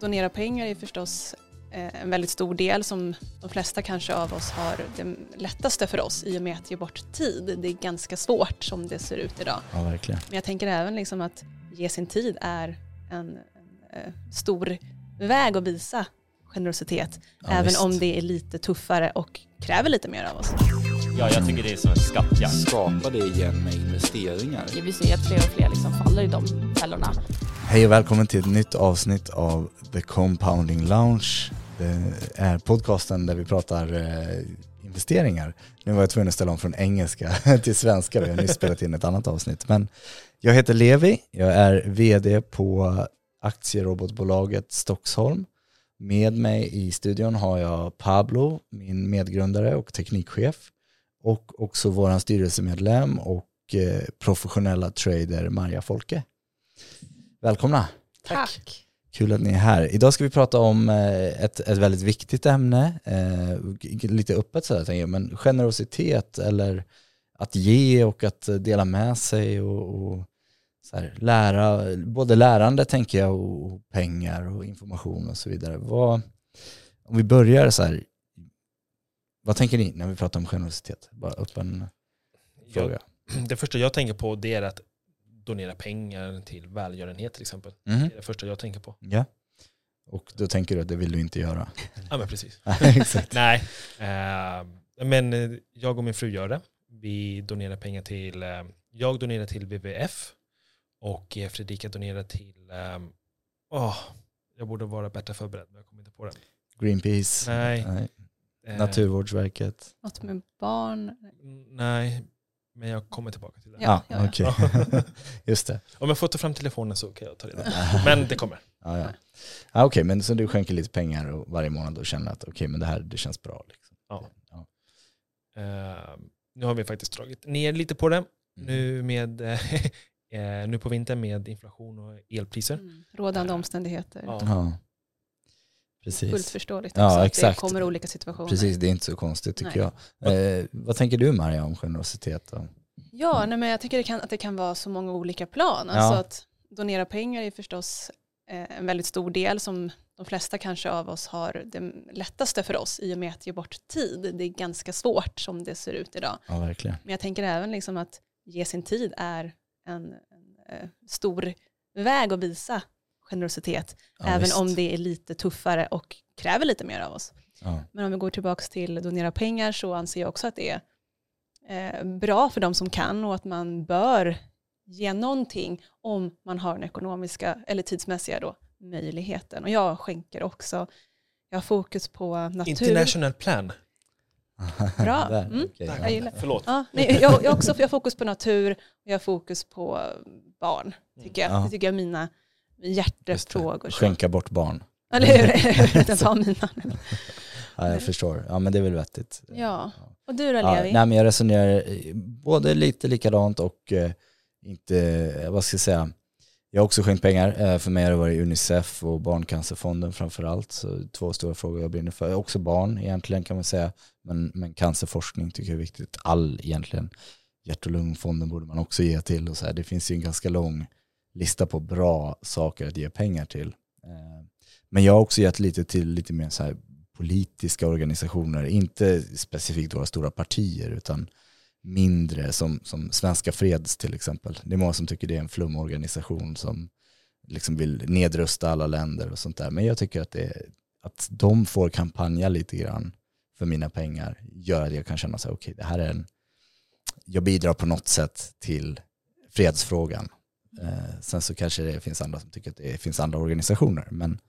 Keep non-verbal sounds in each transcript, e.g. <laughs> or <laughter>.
donera pengar är förstås eh, en väldigt stor del som de flesta kanske av oss har det lättaste för oss i och med att ge bort tid. Det är ganska svårt som det ser ut idag. Ja, verkligen. Men jag tänker även liksom att ge sin tid är en, en eh, stor väg att visa generositet. Ja, även visst. om det är lite tuffare och kräver lite mer av oss. Ja, jag tycker det är som en skattjakt. skapa det igen med investeringar. Vi ser att fler och fler liksom faller i de fällorna. Hej och välkommen till ett nytt avsnitt av The Compounding Lounge. Det är podcasten där vi pratar eh, investeringar. Nu var jag tvungen att ställa om från engelska <laughs> till svenska. Vi har nyss spelat in ett annat avsnitt. Men jag heter Levi. Jag är vd på aktierobotbolaget Stocksholm. Med mig i studion har jag Pablo, min medgrundare och teknikchef. Och också vår styrelsemedlem och eh, professionella trader Marja Folke. Välkomna! Tack. Kul att ni är här. Idag ska vi prata om eh, ett, ett väldigt viktigt ämne, eh, lite öppet sådär tänker jag, men generositet eller att ge och att dela med sig och, och så här, lära, både lärande tänker jag och, och pengar och information och så vidare. Vad, om vi börjar så här, vad tänker ni när vi pratar om generositet? Bara öppen fråga. Det första jag tänker på det är att donera pengar till välgörenhet till exempel. Mhm. Det är det första jag tänker på. Ja. Och då tänker du att det vill du inte göra? <laughs> Ja men precis. <laughs> Nej, eh, men eh, jag och min fru gör det. Vi donerar pengar till, eh, jag donerar till WWF och Fredrika donerar till, eh, åh, jag borde vara bättre förberedd men jag kommer inte på det. Greenpeace? Nej. Nej. Naturvårdsverket? Något med barn. Nej, men jag kommer tillbaka till det. Ja, ja, ja. okej. <laughs> Just det. Om jag får ta fram telefonen så kan jag ta det. Men det kommer. Ja, ja. Ja, okej, men så du skänker lite pengar och varje månad och känner att okej, men det här det känns bra. Liksom. Ja. Ja. Eh, nu har vi faktiskt dragit ner lite på det. Mm. Nu, med, <laughs> eh, nu på vintern med inflation och elpriser. Mm. Rådande omständigheter. Ja. Ja. Fullt Precis. förståeligt Ja, också att exakt. det kommer olika situationer. Precis, det är inte så konstigt tycker jag. Eh, vad tänker du Maria om generositet? Då? Ja, nej, men jag tycker det kan, att det kan vara så många olika plan. Ja. Alltså att donera pengar är förstås eh, en väldigt stor del som de flesta kanske av oss har det lättaste för oss i och med att ge bort tid. Det är ganska svårt som det ser ut idag. Ja, verkligen. Men jag tänker även liksom att ge sin tid är en, en eh, stor väg att visa generositet. Ja, även visst. om det är lite tuffare och kräver lite mer av oss. Ja. Men om vi går tillbaka till donera pengar så anser jag också att det är eh, bra för de som kan och att man bör ge någonting om man har den ekonomiska eller tidsmässiga då, möjligheten. Och jag skänker också, jag har fokus på natur. International plan. Bra. <laughs> Mm. okej, Jag ja. gillar Förlåt. Ja, nej, jag, jag, också, jag har fokus på natur och jag har fokus på barn. Tycker jag. Ja. Det tycker jag är mina. Hjärtefrågor. Skänka bort barn. Eller hur? <laughs> Jag vet inte vad mina. <laughs> Ja, jag förstår. Ja, men det är väl vettigt. Ja. Och du då Ja, Levi? nej, men jag resonerar eh, både lite likadant och eh, inte, eh, vad ska jag säga, jag har också skänkt pengar. För mig har det varit Unicef och Barncancerfonden framför allt. Så två stora frågor jag brinner för. Också barn egentligen kan man säga. Men, men cancerforskning tycker jag är viktigt. All egentligen. Hjärt och lungfonden borde man också ge till. Och så här. Det finns ju en ganska lång lista på bra saker att ge pengar till. Eh, men jag har också gett lite till lite mer så här politiska organisationer, inte specifikt våra stora partier utan mindre som, som Svenska Freds till exempel. Det är många som tycker det är en flumorganisation som liksom vill nedrusta alla länder och sånt där. Men jag tycker att, det att de får kampanja lite grann för mina pengar gör att jag kan känna så här, okej det här är en, jag bidrar på något sätt till fredsfrågan. Eh, sen så kanske det finns andra som tycker att det finns andra organisationer, men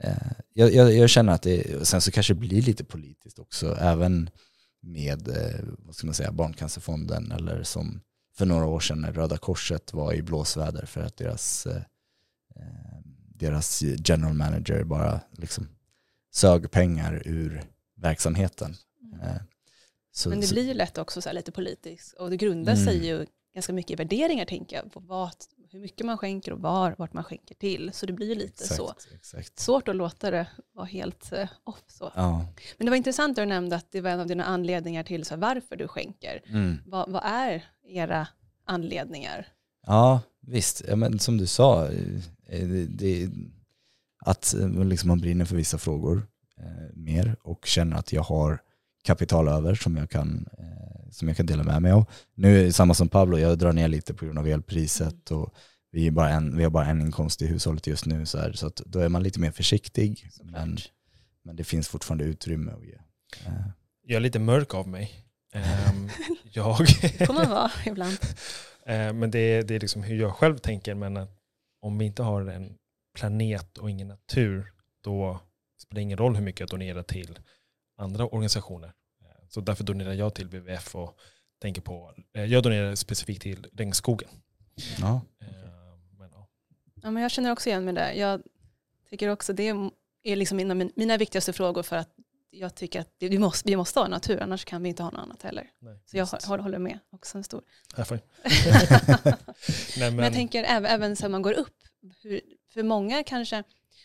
Eh, jag, jag, jag känner att det, sen så kanske det blir lite politiskt också, även med eh, vad ska man säga, Barncancerfonden eller som för några år sedan när Röda Korset var i blåsväder för att deras, eh, eh, deras general manager bara liksom sög pengar ur verksamheten. Eh, så, Men det så- blir ju lätt också så lite politiskt och det grundar Mm. sig ju ganska mycket i värderingar tänker jag, på vad, hur mycket man skänker och var, vart man skänker till. Så det blir lite exakt, så. Exakt. Svårt att låta det vara helt eh, off så. Ja. Men det var intressant att du nämnde att det var en av dina anledningar till så varför du skänker. Mm. Vad, vad är era anledningar? Ja, visst. Ja, men som du sa, eh, det, det, att eh, liksom man brinner för vissa frågor eh, mer och känner att jag har kapital över som jag kan, eh, som jag kan dela med mig av. Nu är det samma som Pablo, jag drar ner lite på grund av elpriset och vi, bara en, vi har bara en inkomst i hushållet just nu så, här, så att då är man lite mer försiktig. Men, men det finns fortfarande utrymme att ge. Eh, Jag är lite mörk av mig. Ehm, <laughs> jag, får man vara ibland. <laughs> Eh, men det är, det är liksom hur jag själv tänker. Men att om vi inte har en planet och ingen natur, då spelar det ingen roll hur mycket jag donerar till andra organisationer. Så därför donerar jag till WWF och tänker på, eh, jag donerar specifikt till regnskogen. ja. Eh, Men, ja. Ja, men jag känner också igen mig där. Jag tycker också det är liksom mina, mina viktigaste frågor för att jag tycker att det- vi måste, vi måste ha natur, annars kan vi inte ha något annat heller. Nej, Så jag visst. håller, med, också en stor. <laughs> <laughs> Nej, Men jag tänker även, även så man går upp, hur, för många kanske,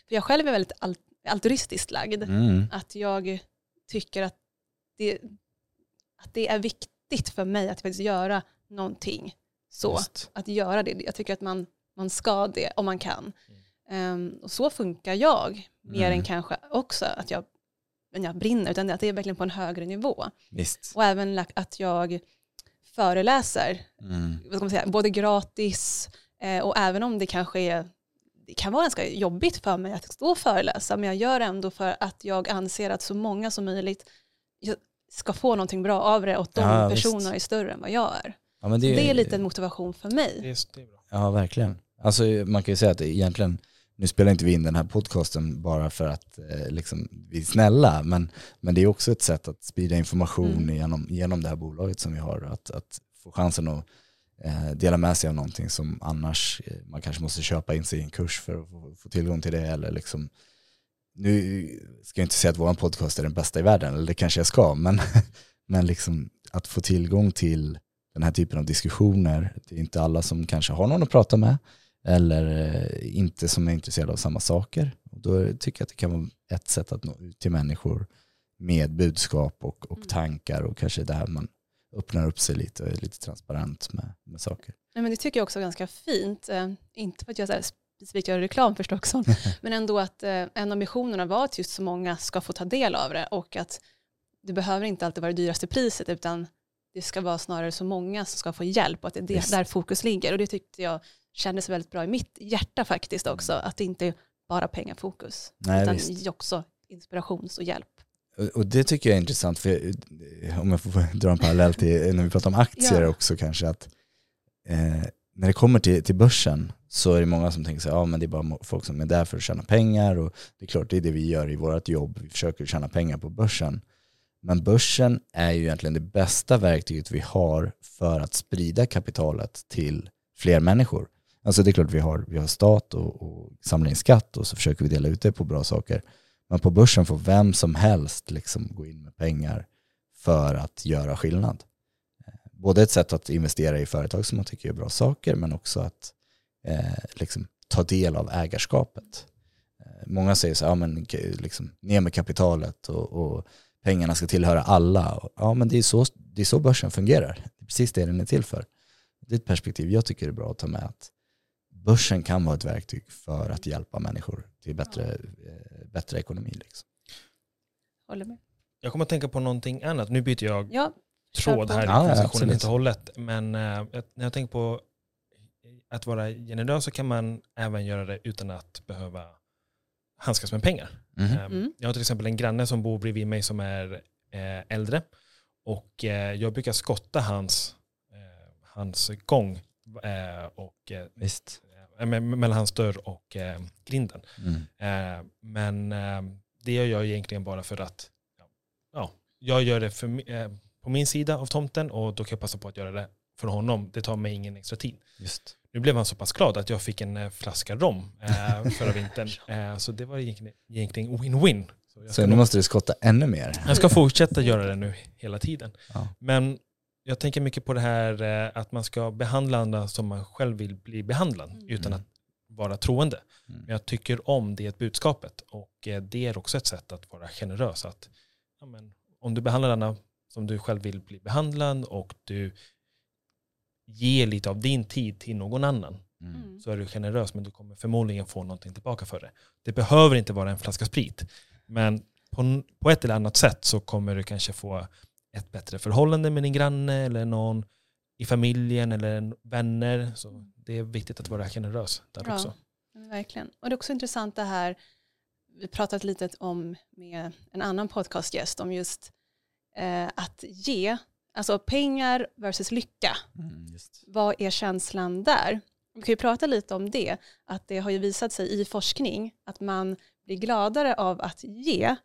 för jag själv är väldigt al- altruistiskt lagd, Mm. att jag tycker att det, att det är viktigt för mig att faktiskt göra någonting så. Just. Att göra det. Jag tycker att man, man ska det om man kan. Ehm, och så funkar jag, mer Mm. än kanske också att jag, jag brinner, utan att det är verkligen på en högre nivå. Visst. Och även att jag föreläser, Mm. vad ska man säga, både gratis eh, och även om det kanske är det kan vara ganska jobbigt för mig att stå och föreläsa, men jag gör det ändå för att jag anser att så många som möjligt ska få någonting bra av det och de Ja, visst. personerna är större än vad jag är. Ja, men Det är lite en motivation för mig. Det är, det är bra. Ja, verkligen. Alltså man kan ju säga att det egentligen, nu spelar inte vi in den här podcasten bara för att eh, liksom, vi är snälla, men, men det är också ett sätt att sprida information Mm. genom, genom det här bolaget som vi har, att, att få chansen att eh, dela med sig av någonting som annars eh, man kanske måste köpa in sig i en kurs för att få, få tillgång till det eller liksom nu ska jag inte säga att vår podcast är den bästa i världen, eller det kanske jag ska, men, <laughs> men liksom att få tillgång till den här typen av diskussioner, det är inte alla som kanske har någon att prata med eller eh, inte som är intresserade av samma saker. Och då tycker jag att det kan vara ett sätt att nå ut till människor med budskap och, och Mm. tankar och kanske där man öppnar upp sig lite och är lite transparent med, med saker. Nej, men det tycker jag också är ganska fint. Eh, inte för att jag så här specifikt gör reklam för Stockholm, <laughs> men ändå att eh, en av missionerna var att just så många ska få ta del av det och att det behöver inte alltid vara det dyraste priset utan det ska vara snarare så många som ska få hjälp och att det är det, där fokus ligger. Och det tyckte jag kändes väldigt bra i mitt hjärta faktiskt också, att det inte är bara pengafokus Nej, utan visst. också inspirations och hjälp. Och- det tycker jag är intressant, för eh, om jag får <laughs> dra en parallell till när vi pratar om aktier Ja. också kanske, att eh, när det kommer till, till börsen så är det många som tänker sig ja men det är bara folk som är där för att tjäna pengar och det är klart det är det vi gör i vårt jobb, vi försöker tjäna pengar på börsen. Men börsen är ju egentligen det bästa verktyget vi har för att sprida kapitalet till fler människor. Alltså det är klart vi har, vi har stat och, och samlar in skatt och så försöker vi dela ut det på bra saker. Men på börsen får vem som helst liksom gå in med pengar för att göra skillnad. Eh, både ett sätt att investera i företag som man tycker är bra saker men också att eh, liksom, ta del av ägarskapet. Eh, många säger så här, ja, men, liksom, ner med kapitalet och, och pengarna ska tillhöra alla. Ja men det är, så, det är så börsen fungerar. Det är precis det den är till för. Det är ett perspektiv jag tycker är bra att ta med. att Börsen kan vara ett verktyg för att hjälpa människor till bättre, eh, bättre ekonomi. Liksom. Håller med. Jag kommer att tänka på någonting annat. Nu byter jag Ja, tråd här i Ja, och hållet. Men eh, när jag tänker på att vara generös så kan man även göra det utan att behöva handskas med pengar. Mhm. Eh, Mm. Jag har till exempel en granne som bor bredvid mig som är eh, äldre. Och eh, jag brukar skotta hans, eh, hans gång och, Visst. me- mellan hans dörr och grinden. Mm. Men eh, det gör jag egentligen bara för att ja, ja, jag gör det för, på min sida av tomten och då kan jag passa på att göra det för honom. Det tar mig ingen extra tid. Just. Nu blev han så pass glad att jag fick en eh, flaska rom eh, <laughs> förra vintern. Eh, så det var egentligen, win-win. Så Så nu måste du skotta ännu mer. jag ska fortsätta göra det nu hela tiden. Ja. Men jag tänker mycket på det här eh, att man ska behandla andra som man själv vill bli behandlad Mm. utan Mm. att vara troende. Mm. Men jag tycker om det budskapet och eh, det är också ett sätt att vara generös. Att, ja, men, om du behandlar andra som du själv vill bli behandlad och du ger lite av din tid till någon annan Mm. så är du generös men du kommer förmodligen få någonting tillbaka för det. Det behöver inte vara en flaska sprit. Men på, på ett eller annat sätt så kommer du kanske få ett bättre förhållande med din granne eller någon i familjen eller vänner. Så det är viktigt att vara generös där Ja. också. Verkligen. Och det är också intressant det här, vi pratat lite om med en annan podcastgäst om just eh, att ge, alltså pengar versus lycka. Mm. Vad är känslan där? Vi kan ju prata lite om det, att det har ju visat sig i forskning att man blir gladare av att ge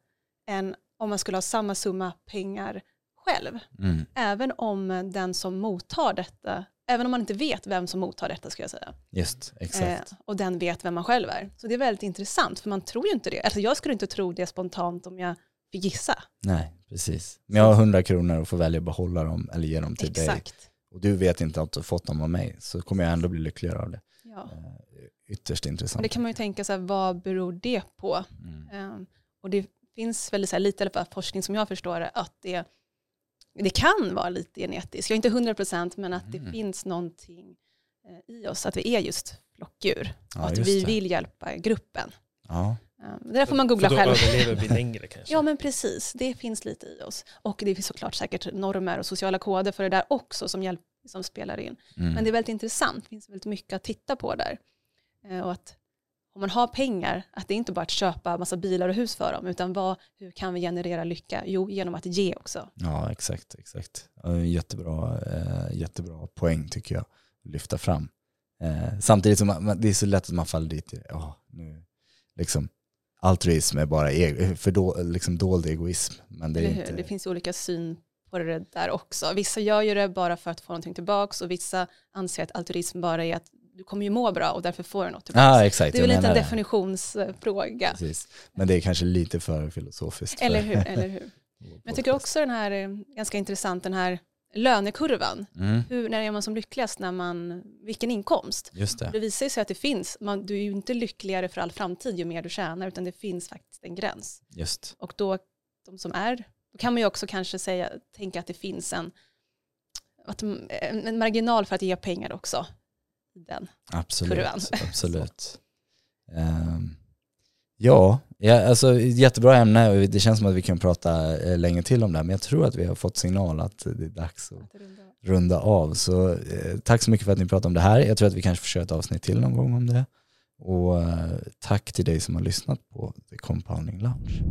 än om man skulle ha samma summa pengar själv. Mm. Även om den som mottar detta, även om man inte vet vem som mottar detta ska jag säga. Just, exakt. Eh, och den vet vem man själv är. Så det är väldigt intressant, för man tror ju inte det. Alltså jag skulle inte tro det spontant om jag fick gissa. Nej, precis. Men jag har 100 kronor och får välja att behålla dem eller ge dem till dig. Exakt. Och du vet inte att du har fått dem av mig, så kommer jag ändå bli lyckligare av det. Ja. Eh, Ytterst intressant. det kan man ju tänka sig, vad beror det på? Mm. Eh, och det finns väl så här lite i alla fall forskning som jag förstår det, att det, det kan vara lite genetiskt. Jag är inte 100% men att det Mm. finns någonting eh, i oss, att vi är just flockdjur. Ja, och att vi det. vill hjälpa gruppen. Ja, det där får man googla För då själv. överlever vi längre kanske. <laughs> Ja men precis, det finns lite i oss. Och det finns såklart säkert normer och sociala koder för det där också som, hjälp, som spelar in. mm. Men det är väldigt intressant, det finns väldigt mycket att titta på där. Eh, Och att om man har pengar, att det är inte bara att köpa massa bilar och hus för dem, utan vad, hur kan vi generera lycka? Jo, genom att ge också. ja exakt. exakt. Jättebra, eh, jättebra poäng tycker jag att lyfta fram. Eh, samtidigt som man, det är så lätt att man faller dit, ja, nu, liksom, altruism är bara e- för då, liksom dold egoism. Men det är inte, Det finns olika syn på det där också. Vissa gör ju det bara för att få någonting tillbaka och vissa anser att altruism bara är att du kommer ju må bra och därför får du något tillbaka. Ja, exakt. det är väl lite en det. definitionsfråga. Precis. Men det är kanske lite för filosofiskt. Eller hur? <laughs> Eller hur? Men jag tycker också den här, eh, ganska intressant, den här lönekurvan. Mm, Hur, när är man som lyckligast? När man, vilken inkomst? just det. Det visar sig att det finns, man, du är ju inte lyckligare för all framtid ju mer du tjänar, utan det finns faktiskt en gräns. Just. Och då, de som är, då kan man ju också kanske säga, tänka att det finns en, att, en, marginal för att ge pengar också. Den. Absolut. kurvan. <laughs> absolut. Ehm, ja, ja, alltså jättebra ämne och det känns som att vi kan prata eh, länge till om det här men jag tror att vi har fått signal att det är dags att runda av. Så eh, tack så mycket för att ni pratade om det här. Jag tror att vi kanske får köra ett avsnitt till någon gång om det. Och eh, tack till dig som har lyssnat på The Compounding Lounge.